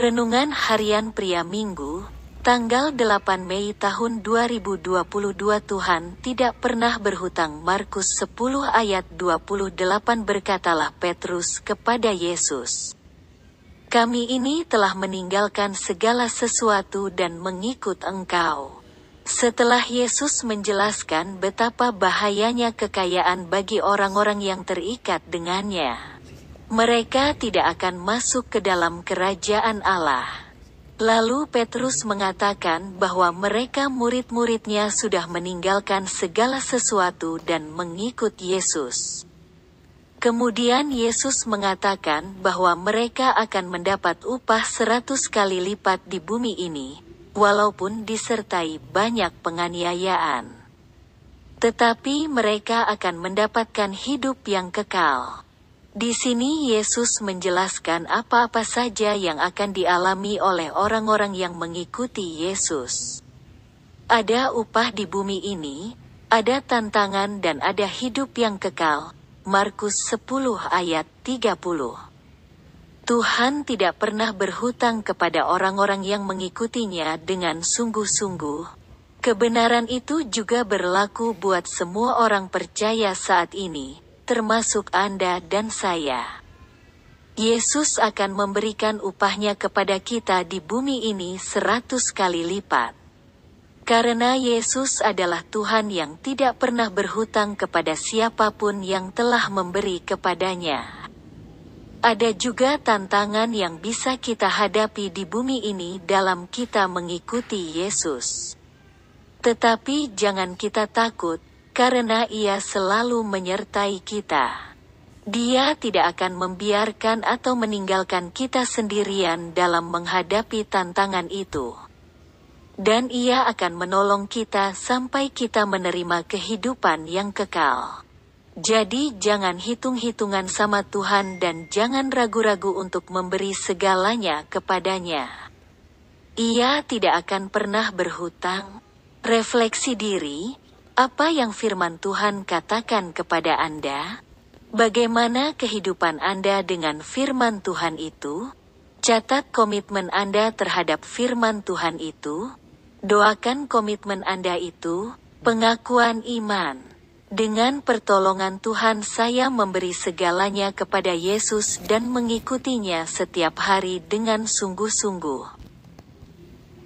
Renungan Harian Pria Minggu, tanggal 8 Mei tahun 2022 Tuhan tidak pernah berhutang Markus 10 ayat 28 berkatalah Petrus kepada Yesus. Kami ini telah meninggalkan segala sesuatu dan mengikut engkau. Setelah Yesus menjelaskan betapa bahayanya kekayaan bagi orang-orang yang terikat dengannya, mereka tidak akan masuk ke dalam kerajaan Allah. Lalu Petrus mengatakan bahwa mereka murid-muridnya sudah meninggalkan segala sesuatu dan mengikut Yesus. Kemudian Yesus mengatakan bahwa mereka akan mendapat upah seratus kali lipat di bumi ini, walaupun disertai banyak penganiayaan. Tetapi mereka akan mendapatkan hidup yang kekal. Di sini Yesus menjelaskan apa-apa saja yang akan dialami oleh orang-orang yang mengikuti Yesus. Ada upah di bumi ini, ada tantangan dan ada hidup yang kekal. Markus 10 ayat 30 Tuhan tidak pernah berhutang kepada orang-orang yang mengikutinya dengan sungguh-sungguh. Kebenaran itu juga berlaku buat semua orang percaya saat ini, termasuk Anda dan saya. Yesus akan memberikan upahnya kepada kita di bumi ini seratus kali lipat. Karena Yesus adalah Tuhan yang tidak pernah berhutang kepada siapa pun yang telah memberi kepadanya. Ada juga tantangan yang bisa kita hadapi di bumi ini dalam kita mengikuti Yesus. Tetapi jangan kita takut, karena Ia selalu menyertai kita. Dia tidak akan membiarkan atau meninggalkan kita sendirian dalam menghadapi tantangan itu dan Ia akan menolong kita sampai kita menerima kehidupan yang kekal. Jadi, jangan hitung-hitungan sama Tuhan dan jangan ragu-ragu untuk memberi segalanya kepadanya. Ia tidak akan pernah berhutang. Refleksi diri, apa yang firman Tuhan katakan kepada Anda? Bagaimana kehidupan Anda dengan firman Tuhan itu? Catat komitmen Anda terhadap firman Tuhan itu. Doakan komitmen Anda itu, pengakuan iman. Dengan pertolongan Tuhan saya memberi segalanya kepada Yesus dan mengikutinya setiap hari dengan sungguh-sungguh.